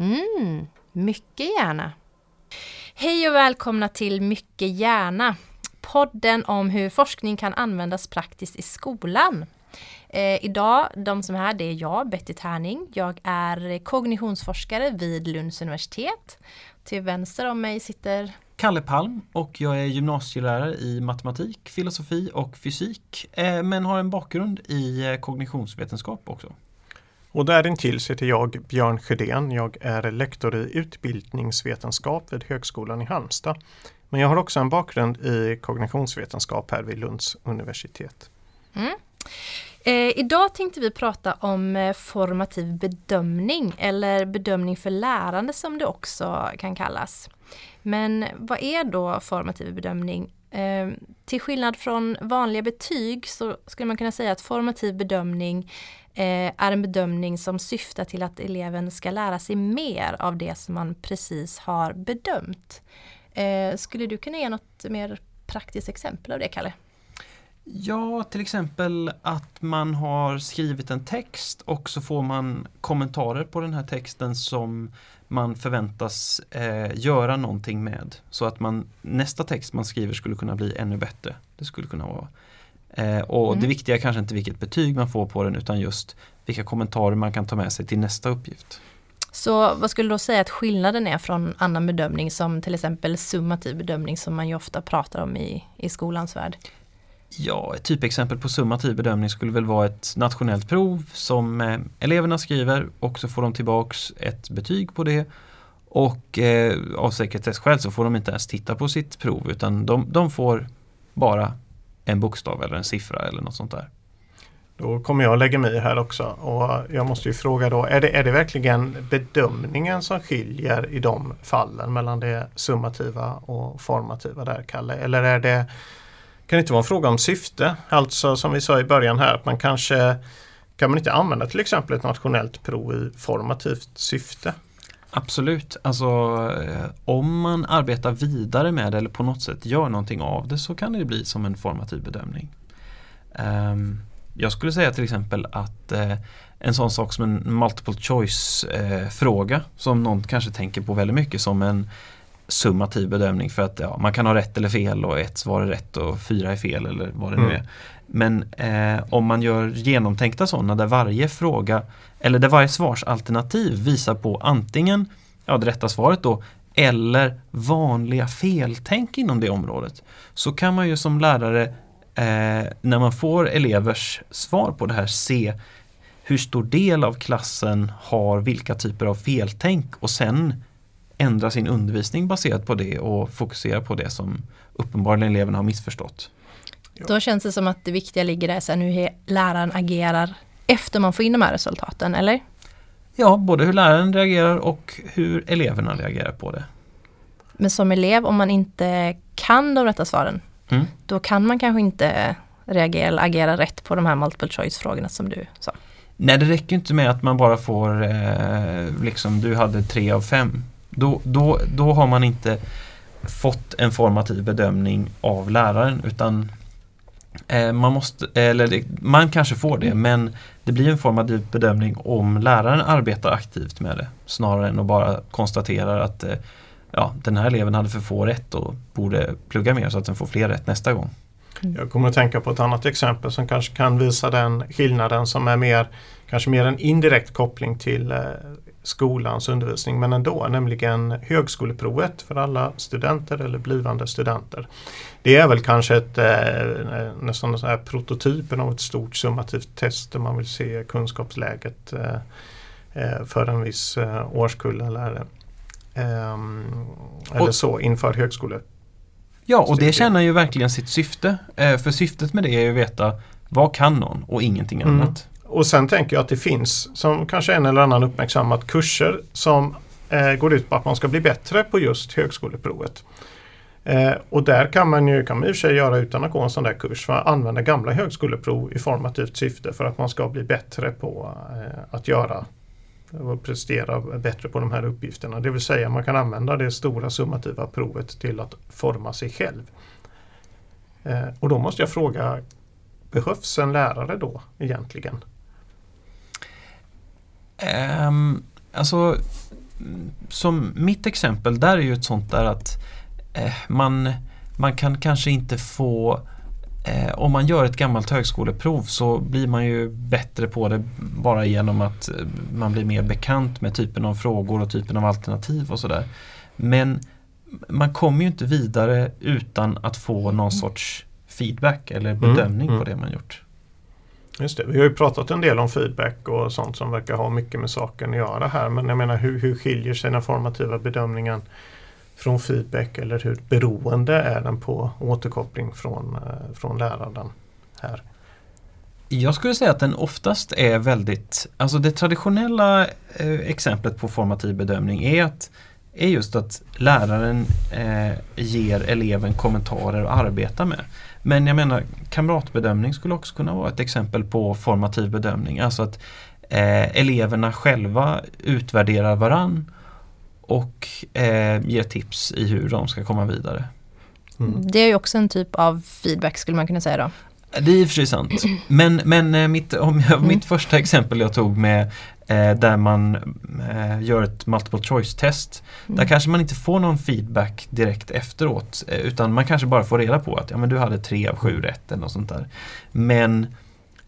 Mm, mycket gärna. Hej och välkomna till Mycket gärna. Podden om hur forskning kan användas praktiskt i skolan. Eh, idag, de som är här, det är jag, Betty Tärning. Jag är kognitionsforskare vid Lunds universitet. Till vänster om mig sitter Kalle Palm och jag är gymnasielärare i matematik, filosofi och fysik eh, men har en bakgrund i eh, kognitionsvetenskap också. Och därintill sitter jag Björn Sjödén. Jag är lektor i utbildningsvetenskap vid Högskolan i Halmstad. Men jag har också en bakgrund i kognitionsvetenskap här vid Lunds universitet. Mm. Eh, idag tänkte vi prata om eh, formativ bedömning eller bedömning för lärande som det också kan kallas. Men vad är då formativ bedömning? Eh, till skillnad från vanliga betyg så skulle man kunna säga att formativ bedömning eh, är en bedömning som syftar till att eleven ska lära sig mer av det som man precis har bedömt. Eh, skulle du kunna ge något mer praktiskt exempel av det, Kalle? Ja, till exempel att man har skrivit en text och så får man kommentarer på den här texten som man förväntas eh, göra någonting med. Så att man, nästa text man skriver skulle kunna bli ännu bättre. Det skulle kunna vara. Eh, och mm. det viktiga är kanske inte vilket betyg man får på den utan just vilka kommentarer man kan ta med sig till nästa uppgift. Så vad skulle du säga att skillnaden är från annan bedömning som till exempel summativ bedömning som man ju ofta pratar om i, i skolans värld? Ja, ett typexempel på summativ bedömning skulle väl vara ett nationellt prov som eh, eleverna skriver och så får de tillbaks ett betyg på det. Och eh, av sekretesskäl så får de inte ens titta på sitt prov utan de, de får bara en bokstav eller en siffra eller något sånt där. Då kommer jag lägga mig här också och jag måste ju fråga då, är det, är det verkligen bedömningen som skiljer i de fallen mellan det summativa och formativa där, Kalle? Eller är det kan det inte vara en fråga om syfte? Alltså som vi sa i början här att man kanske kan man inte använda till exempel ett nationellt prov i formativt syfte? Absolut, alltså eh, om man arbetar vidare med det eller på något sätt gör någonting av det så kan det bli som en formativ bedömning. Um, jag skulle säga till exempel att eh, en sån sak som en multiple choice eh, fråga som någon kanske tänker på väldigt mycket som en summativ bedömning för att ja, man kan ha rätt eller fel och ett svar är rätt och fyra är fel eller vad det nu mm. är. Men eh, om man gör genomtänkta sådana där varje fråga eller där varje svarsalternativ visar på antingen ja, det rätta svaret då eller vanliga feltänk inom det området så kan man ju som lärare eh, när man får elevers svar på det här se hur stor del av klassen har vilka typer av feltänk och sen ändra sin undervisning baserat på det och fokusera på det som uppenbarligen eleverna har missförstått. Då känns det som att det viktiga ligger där sen hur läraren agerar efter man får in de här resultaten, eller? Ja, både hur läraren reagerar och hur eleverna reagerar på det. Men som elev, om man inte kan de rätta svaren, mm. då kan man kanske inte reagera eller agera rätt på de här multiple choice-frågorna som du sa. Nej, det räcker inte med att man bara får eh, liksom, du hade tre av fem. Då, då, då har man inte fått en formativ bedömning av läraren utan eh, man, måste, eller man kanske får det men det blir en formativ bedömning om läraren arbetar aktivt med det snarare än att bara konstatera att eh, ja, den här eleven hade för få rätt och borde plugga mer så att den får fler rätt nästa gång. Mm. Jag kommer att tänka på ett annat exempel som kanske kan visa den skillnaden som är mer kanske mer en indirekt koppling till eh, skolans undervisning men ändå, nämligen högskoleprovet för alla studenter eller blivande studenter. Det är väl kanske ett, eh, nästan så här prototypen av ett stort summativt test där man vill se kunskapsläget eh, eh för en viss årskull eller, eh, eller så inför högskole. Ja, och det tjänar ju verkligen sitt syfte. För syftet med det är ju att veta vad kan någon och ingenting mm. Och sen tänker jag att det finns, som kanske en eller annan uppmärksammat, kurser som eh, går ut på att man ska bli bättre på just högskoleprovet. Eh, och där kan man ju, kan man i och för sig göra utan att gå en sån där kurs, för att använda gamla högskoleprov i formativt syfte för att man ska bli bättre på eh, att göra och prestera bättre på de här uppgifterna. Det vill säga man kan använda det stora summativa provet till att forma sig själv. Eh, och då måste jag fråga, behövs en lärare då egentligen? Um, alltså som mitt exempel där är ju ett sånt där att eh, man, man kan kanske inte få eh, om man gör ett gammalt högskoleprov så blir man ju bättre på det bara genom att eh, man blir mer bekant med typen av frågor och typen av alternativ och sådär. Men man kommer ju inte vidare utan att få någon sorts feedback eller Mm, bedömning mm. på det man gjort. Just det. Vi har ju pratat en del om feedback och sånt som verkar ha mycket med saken att göra här. Men jag menar hur, hur skiljer sig den formativa bedömningen från feedback eller hur beroende är den på återkoppling från, eh, från läraren här? Jag skulle säga att den oftast är väldigt, alltså det traditionella eh, exemplet på formativ bedömning är, att, är just att läraren eh, ger eleven kommentarer att arbeta med. Men jag menar kamratbedömning skulle också kunna vara ett exempel på formativ bedömning. Alltså att eh, eleverna själva utvärderar varann och eh, ger tips i hur de ska komma vidare. Mm. Det är ju också en typ av feedback skulle man kunna säga då. Det är i och för sig sant. Men, men eh, mitt, om jag, Mm. mitt första exempel jag tog med eh, där man eh, gör ett multiple choice test. Där Mm. kanske man inte får någon feedback direkt efteråt eh, utan man kanske bara får reda på att ja, men du hade tre av sju rätt eller något sånt där. Men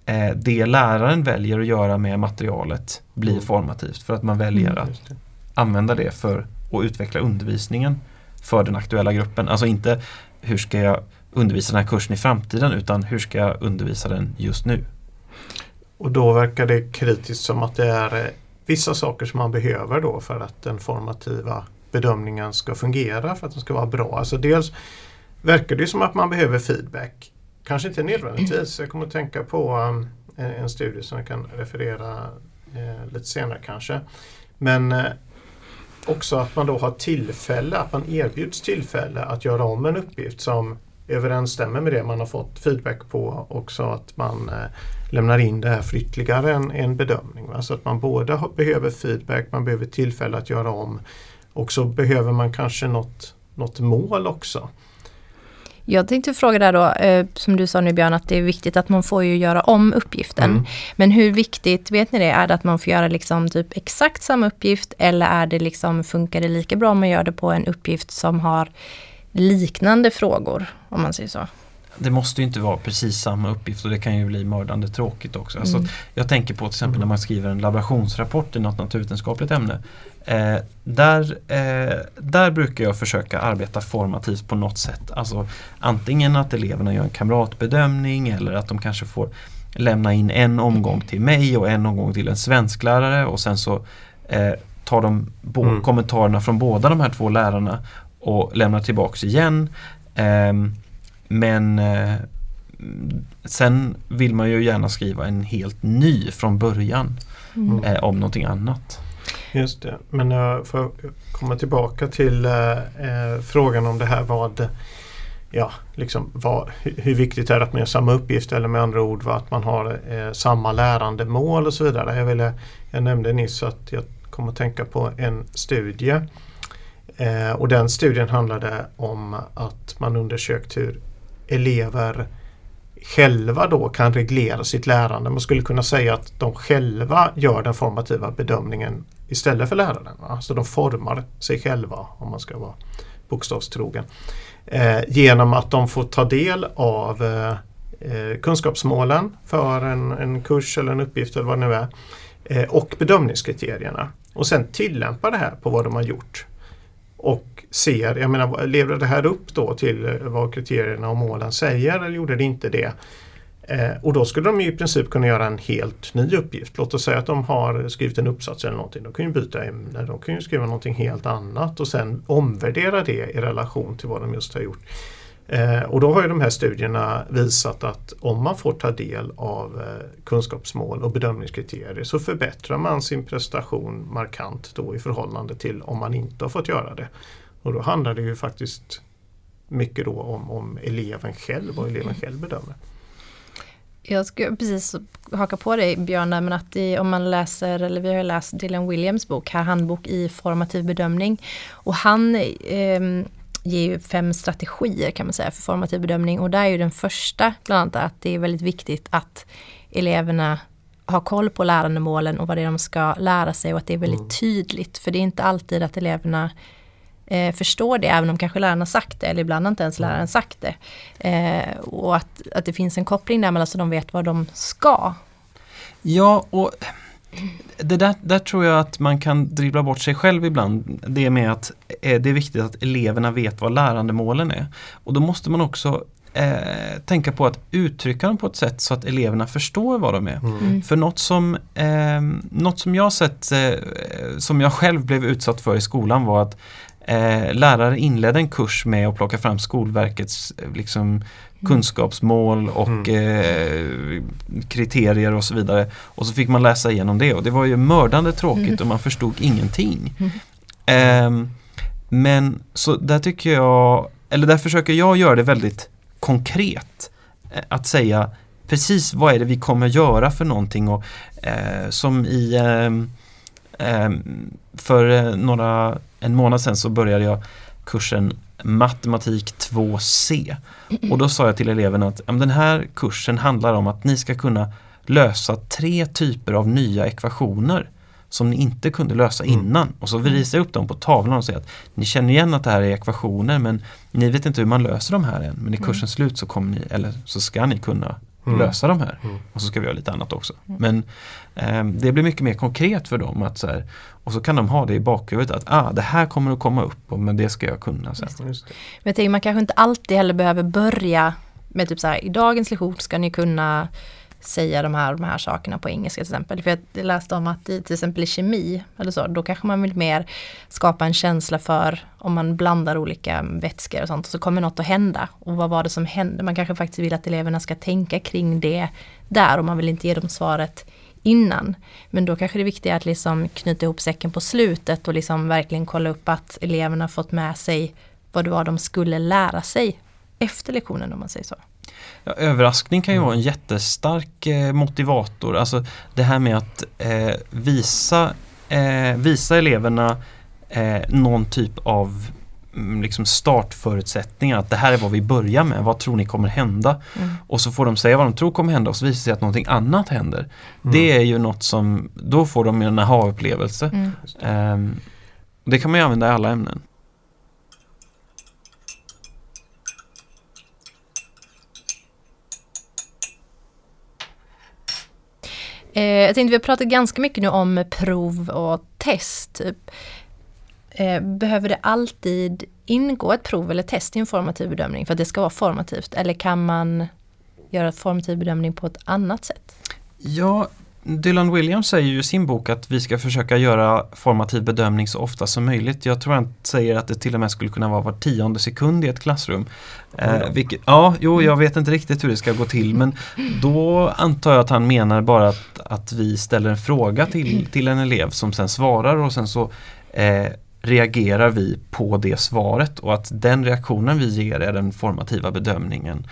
eh, det läraren väljer att göra med materialet blir Mm. formativt för att man väljer Mm. att använda det för att utveckla undervisningen för den aktuella gruppen. Alltså inte hur ska jag undervisa den här kursen i framtiden utan hur ska jag undervisa den just nu. Och då verkar det kritiskt som att det är eh, vissa saker som man behöver då för att den formativa bedömningen ska fungera, för att den ska vara bra. Alltså dels verkar det som att man behöver feedback. Kanske inte nödvändigtvis. Jag kommer att tänka på um, en, studie som jag kan referera eh, lite senare kanske. Men eh, också att man då har tillfälle, att man erbjuds tillfälle att göra om en uppgift som överensstämmer med det man har fått feedback på. Också att man eh, lämnar in det här för ytterligare en, en bedömning. Va? Så att man både behöver feedback, man behöver tillfälle att göra om och så behöver man kanske något, något mål också. Jag tänkte fråga där då, eh, som du sa nu Björn, att det är viktigt att man får ju göra om uppgiften. Mm. Men hur viktigt, vet ni det, är det att man får göra liksom typ exakt samma uppgift eller är det liksom, funkar det lika bra om man gör det på en uppgift som har liknande frågor, om man säger så? Det måste ju inte vara precis samma uppgift och det kan ju bli mördande tråkigt också. Alltså, Mm. Jag tänker på till exempel när man skriver en laborationsrapport i något naturvetenskapligt ämne. Eh, där, eh, där brukar jag försöka arbeta formativt på något sätt. Alltså antingen att eleverna gör en kamratbedömning eller att de kanske får lämna in en omgång till mig och en omgång till en svensklärare och sen så eh, tar de bo- Mm. kommentarerna från båda de här två lärarna och lämnar tillbaks igen. Ehm, men eh, sen vill man ju gärna skriva en helt ny från början Mm. eh, om någonting annat. Just det. Men uh, får jag komma tillbaka till eh, eh, frågan om det här vad Ja, liksom vad, hur, viktigt är det att man gör samma uppgift eller med andra ord vad, att man har eh, samma lärandemål och så vidare. Jag, ville, jag nämnde nyss att jag kom att tänka på en studie eh, och den studien handlade om att man undersökt hur elever själva då kan reglera sitt lärande. Man skulle kunna säga att de själva gör den formativa bedömningen istället för läraren. Va? Så de formar sig själva om man ska vara bokstavstrogen. Eh, genom att de får ta del av eh, eh kunskapsmålen för en, en kurs eller en uppgift eller vad det nu är. Eh, och bedömningskriterierna. Och sen tillämpa det här på vad de har gjort. Och ser, jag menar, lever det här upp då till vad kriterierna och målen säger eller gjorde det inte det? Eh, och då skulle de ju i princip kunna göra en helt ny uppgift. Låt oss säga att de har skrivit en uppsats eller någonting. De kan ju byta ämne, de kan ju skriva någonting helt annat och sen omvärdera det i relation till vad de just har gjort. Eh, och då har ju de här studierna visat att om man får ta del av eh, kunskapsmål och bedömningskriterier så förbättrar man sin prestation markant då i förhållande till om man inte har fått göra det. Och då handlar det ju faktiskt mycket då om, om eleven själv och eleven själv bedömer. Jag ska precis haka på dig Björn, men att i, om man läser, eller vi har läst Dylan Williams bok, här handbok i formativ bedömning. Och han eh, ger ju fem strategier kan man säga för formativ bedömning och där är ju den första bland annat att det är väldigt viktigt att eleverna har koll på lärandemålen och vad det är de ska lära sig och att det är väldigt Mm. tydligt. För det är inte alltid att eleverna eh, förstår det, även om kanske läraren har sagt det, eller ibland inte ens läraren sagt det. Eh, och att, att det finns en koppling där mellan så de vet vad de ska. Ja, och det där, där tror jag att man kan dribbla bort sig själv ibland. Det med att eh, det är viktigt att eleverna vet vad lärandemålen är. Och då måste man också eh, tänka på att uttrycka dem på ett sätt så att eleverna förstår vad de är. Mm. För något som, eh, något som jag sett, eh, som jag själv blev utsatt för i skolan var att eh, lärare inledde en kurs med att plocka fram Skolverkets eh, liksom, kunskapsmål och eh, kriterier och så vidare. Och så fick man läsa igenom det och det var ju mördande tråkigt Mm. och man förstod ingenting. Mm. Ehm, men så där tycker jag, eller där försöker jag göra det väldigt konkret. Eh, Att säga precis vad är det vi kommer göra för någonting och eh, som i ehm, ehm, för eh, några, en månad sedan så började jag kursen matematik 2C. Och då sa jag till eleverna att den här kursen handlar om att ni ska kunna lösa tre typer av nya ekvationer som ni inte kunde lösa Mm. innan. Och så visar jag upp dem på tavlan och säger att ni känner igen att det här är ekvationer men ni vet inte hur man löser de här än. Men i Mm. kursens slut så kommer ni, eller så ska ni kunna Mm. lösa de här. Mm. Och så ska vi göra lite annat också. Mm. Men ehm, det blir mycket mer konkret för dem. att så här, Och så kan de ha det i bakhuvudet att ah, det här kommer att komma upp och men det ska jag kunna sen. Just det. Men jag tänker man kanske inte alltid heller behöver börja med typ så här, i dagens lektion ska ni kunna säga de här, de här sakerna på engelska till exempel. För jag läste om att i, till exempel i kemi eller så, då kanske man vill mer skapa en känsla för om man blandar olika vätskor och sånt och så kommer något att hända. Och vad var det som hände? Man kanske faktiskt vill att eleverna ska tänka kring det där och man vill inte ge dem svaret innan. Men då kanske det viktiga är att liksom knyta ihop säcken på slutet och liksom verkligen kolla upp att eleverna fått med sig vad det var de skulle lära sig efter lektionen om man säger så. Ja, överraskning kan ju vara en jättestark eh, motivator. Alltså det här med att eh, visa, eh, visa eleverna eh, någon typ av mm, liksom startförutsättningar. Att det här är vad vi börjar med. Vad tror ni kommer hända? Mm. Och så får de säga vad de tror kommer hända och så visar det sig att någonting annat händer. Mm. Det är ju något som, då får de en aha-upplevelse. Mm. Ehm, det kan man ju använda i alla ämnen. Eh, jag tänkte vi har pratat ganska mycket nu om prov och test. Typ. Eh, behöver det alltid ingå ett prov eller test i en formativ bedömning för att det ska vara formativt? Eller kan man göra formativ bedömning på ett annat sätt? Ja, Dylan Williams säger ju i sin bok att vi ska försöka göra formativ bedömning så ofta som möjligt. Jag tror han säger att det till och med skulle kunna vara var tionde sekund i ett klassrum. Eh, vilket, ja, jo, jag vet inte riktigt hur det ska gå till men då antar jag att han menar bara att, att vi ställer en fråga till, till en elev som sen svarar och sen så eh, reagerar vi på det svaret och att den reaktionen vi ger är den formativa bedömningen.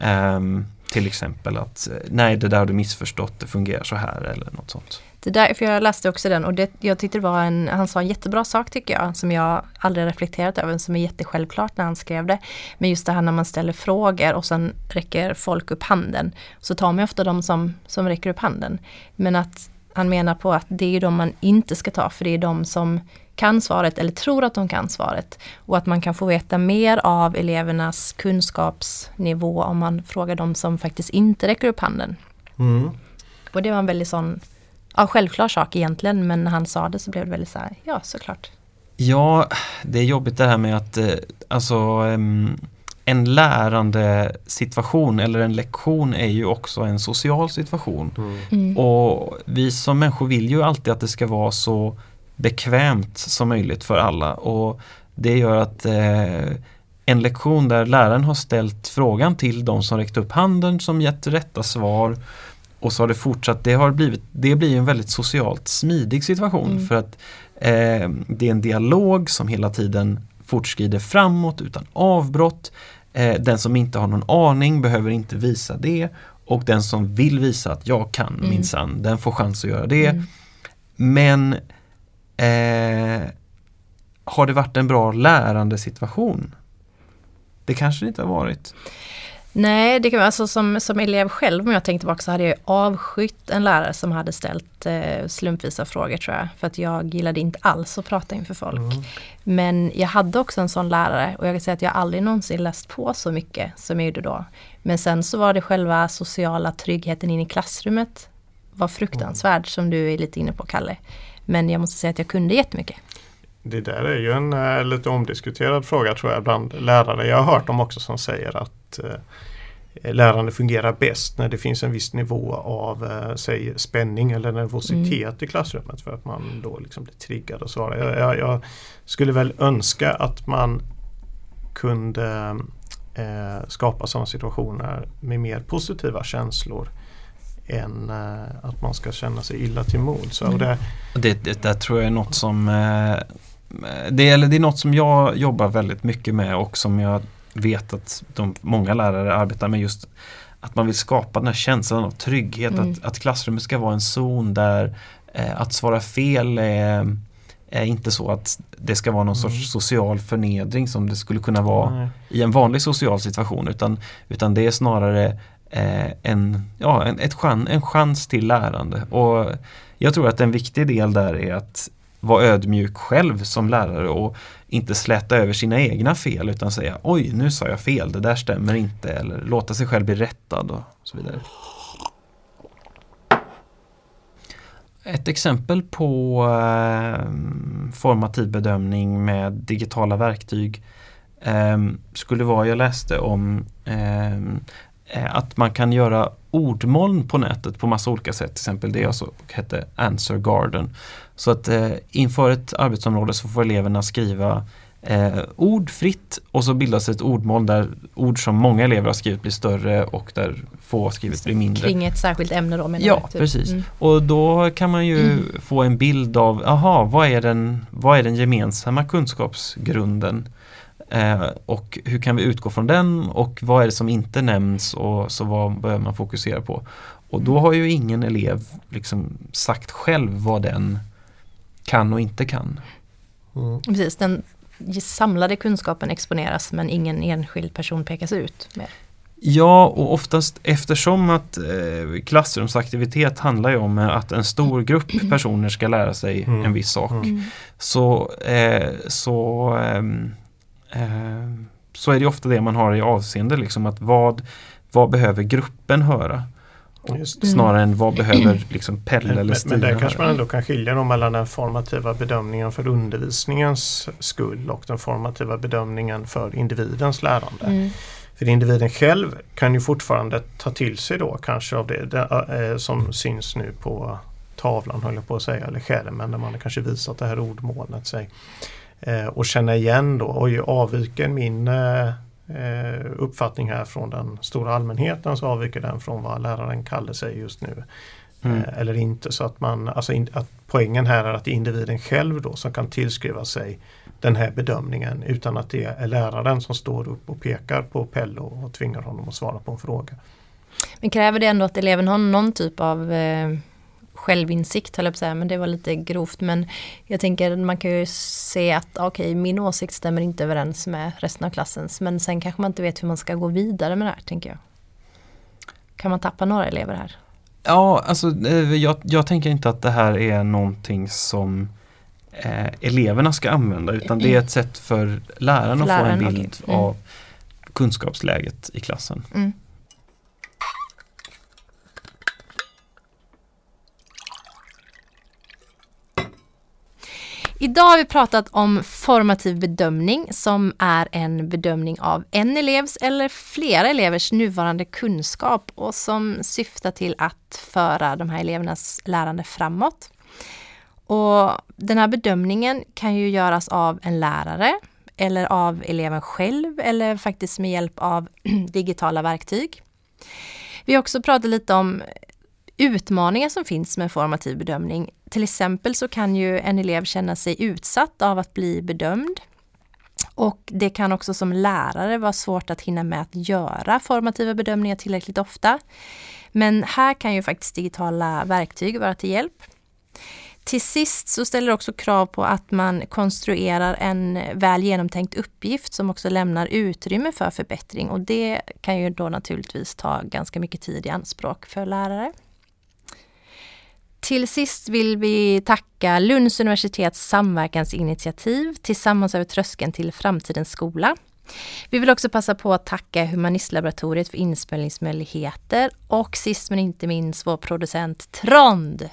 Ehm, till exempel att eh, nej det där har du missförstått, det fungerar så här eller något sånt. Det där, för jag läste också den och det, jag tyckte det var en, han sa en jättebra sak tycker jag, som jag aldrig reflekterat över, som är jättesjälvklart när han skrev det. Men just det här när man ställer frågor och sen räcker folk upp handen, så tar man ofta de som, som räcker upp handen. Men att han menar på att det är de man inte ska ta, för det är de som kan svaret eller tror att de kan svaret. Och att man kan få veta mer av elevernas kunskapsnivå om man frågar de som faktiskt inte räcker upp handen. Mm. Och det var en väldigt sån, ja självklar sak egentligen, men när han sa det så blev det väldigt så här, ja såklart. Ja, det är jobbigt det här med att eh, alltså en lärande situation eller en lektion är ju också en social situation. Mm. Och vi som människor vill ju alltid att det ska vara så bekvämt som möjligt för alla och det gör att eh, en lektion där läraren har ställt frågan till de som räckt upp handen som gett rätta svar och så har det fortsatt, det, har blivit, det blir en väldigt socialt smidig situation Mm. för att eh, det är en dialog som hela tiden fortskrider framåt utan avbrott. Eh, den som inte har någon aning behöver inte visa det och den som vill visa att jag kan Mm. minsann, den får chans att göra det. Mm. Men eh, har det varit en bra lärande situation? Det kanske det inte har varit. Nej, det kan alltså som, som elev själv om jag tänkte tillbaka så hade jag avskytt en lärare som hade ställt eh, slumpvisa frågor tror jag. För att jag gillade inte alls att prata inför folk. Mm. Men jag hade också en sån lärare och jag kan säga att jag aldrig någonsin läst på så mycket som jag gjorde då. Men sen så var det själva sociala tryggheten in i klassrummet var fruktansvärd mm. som du är lite inne på Kalle. Men jag måste säga att jag kunde jättemycket. Det där är ju en äh, lite omdiskuterad fråga tror jag bland lärare. Jag har hört dem också som säger att äh, lärande fungerar bäst när det finns en viss nivå av äh, säg, spänning eller nervositet mm. i klassrummet för att man då liksom blir triggad och svarar. Jag, jag, jag, skulle väl önska att man kunde äh, skapa sådana situationer med mer positiva känslor än att man ska känna sig illa till mods. Mm. Det, det, det där tror jag är något som det, eller det är något som jag jobbar väldigt mycket med och som jag vet att de, många lärare arbetar med just att man vill skapa den här känslan av trygghet, mm. att, att klassrummet ska vara en zon där eh, att svara fel är, är, inte så att det ska vara någon mm. sorts social förnedring som det skulle kunna vara mm. i en vanlig social situation utan, utan det är snarare eh, Eh, en, ja, en, ett chans, en chans till lärande. Och jag tror att en viktig del där är att vara ödmjuk själv som lärare och inte släta över sina egna fel utan säga oj nu sa jag fel, det där stämmer inte eller låta sig själv bli rättad och så vidare. Ett exempel på eh, formativ bedömning med digitala verktyg eh, skulle vara, jag läste om eh, att man kan göra ordmoln på nätet på massa olika sätt. Till exempel det som hette Answer Garden. Så att eh, inför ett arbetsområde så får eleverna skriva eh, ord fritt och så bildas ett ordmoln där ord som många elever har skrivit blir större och där få har skrivit blir mindre. Kring ett särskilt ämne då menar Ja, du, typ. precis. Mm. Och då kan man ju mm. få en bild av, aha, vad är den, vad är den gemensamma kunskapsgrunden? Eh, och hur kan vi utgå från den och vad är det som inte nämns och så vad behöver man fokusera på? Och då har ju ingen elev liksom sagt själv vad den kan och inte kan. Mm. Precis, den samlade kunskapen exponeras men ingen enskild person pekas ut. Med. Ja, och oftast eftersom att eh, klassrumsaktivitet handlar ju om att en stor grupp personer ska lära sig mm. en viss sak. Mm. Så, eh, så, eh, så är det ofta det man har i avseende, liksom att vad, vad behöver gruppen höra? Snarare än vad behöver liksom Pelle eller Stina Men, där kanske man ändå kan skilja då mellan den formativa bedömningen för undervisningens skull och den formativa bedömningen för individens lärande. Mm. För individen själv kan ju fortfarande ta till sig då kanske av det, det äh, som syns nu på tavlan höll jag på att säga, eller skärmen där man kanske visat det här ordmolnet sig. Äh, och känna igen då, oj avviker min äh, eh, uppfattning här från den stora allmänheten så avviker den från vad läraren kallar sig just nu. Mm. Eh, eller inte. Så att, man, alltså in, att poängen här är att det är individen själv då som kan tillskriva sig den här bedömningen utan att det är läraren som står upp och pekar på Pello och tvingar honom att svara på en fråga. Men kräver det ändå att eleven har någon typ av eh, självinsikt höll jag på att säga, men det var lite grovt. Men jag tänker man kan ju se att okej, okay, min åsikt stämmer inte överens med resten av klassens. Men sen kanske man inte vet hur man ska gå vidare med det här, tänker jag. Kan man tappa några elever här? Ja, alltså eh, jag, jag tänker inte att det här är någonting som eh, eleverna ska använda utan det är ett sätt för läraren, att få en bild okay. mm. av kunskapsläget i klassen. Mm. Idag har vi pratat om formativ bedömning som är en bedömning av en elevs eller flera elevers nuvarande kunskap och som syftar till att föra de här elevernas lärande framåt. Och den här bedömningen kan ju göras av en lärare eller av eleven själv eller faktiskt med hjälp av digitala verktyg. Vi har också pratat lite om utmaningar som finns med formativ bedömning. Till exempel så kan ju en elev känna sig utsatt av att bli bedömd. Och det kan också som lärare vara svårt att hinna med att göra formativa bedömningar tillräckligt ofta. Men här kan ju faktiskt digitala verktyg vara till hjälp. Till sist så ställer det också krav på att man konstruerar en väl genomtänkt uppgift som också lämnar utrymme för förbättring och det kan ju då naturligtvis ta ganska mycket tid i anspråk för lärare. Till sist vill vi tacka Lunds universitets samverkansinitiativ Tillsammans över tröskeln till framtidens skola. Vi vill också passa på att tacka Humanistlaboratoriet för inspelningsmöjligheter och sist men inte minst vår producent Trond.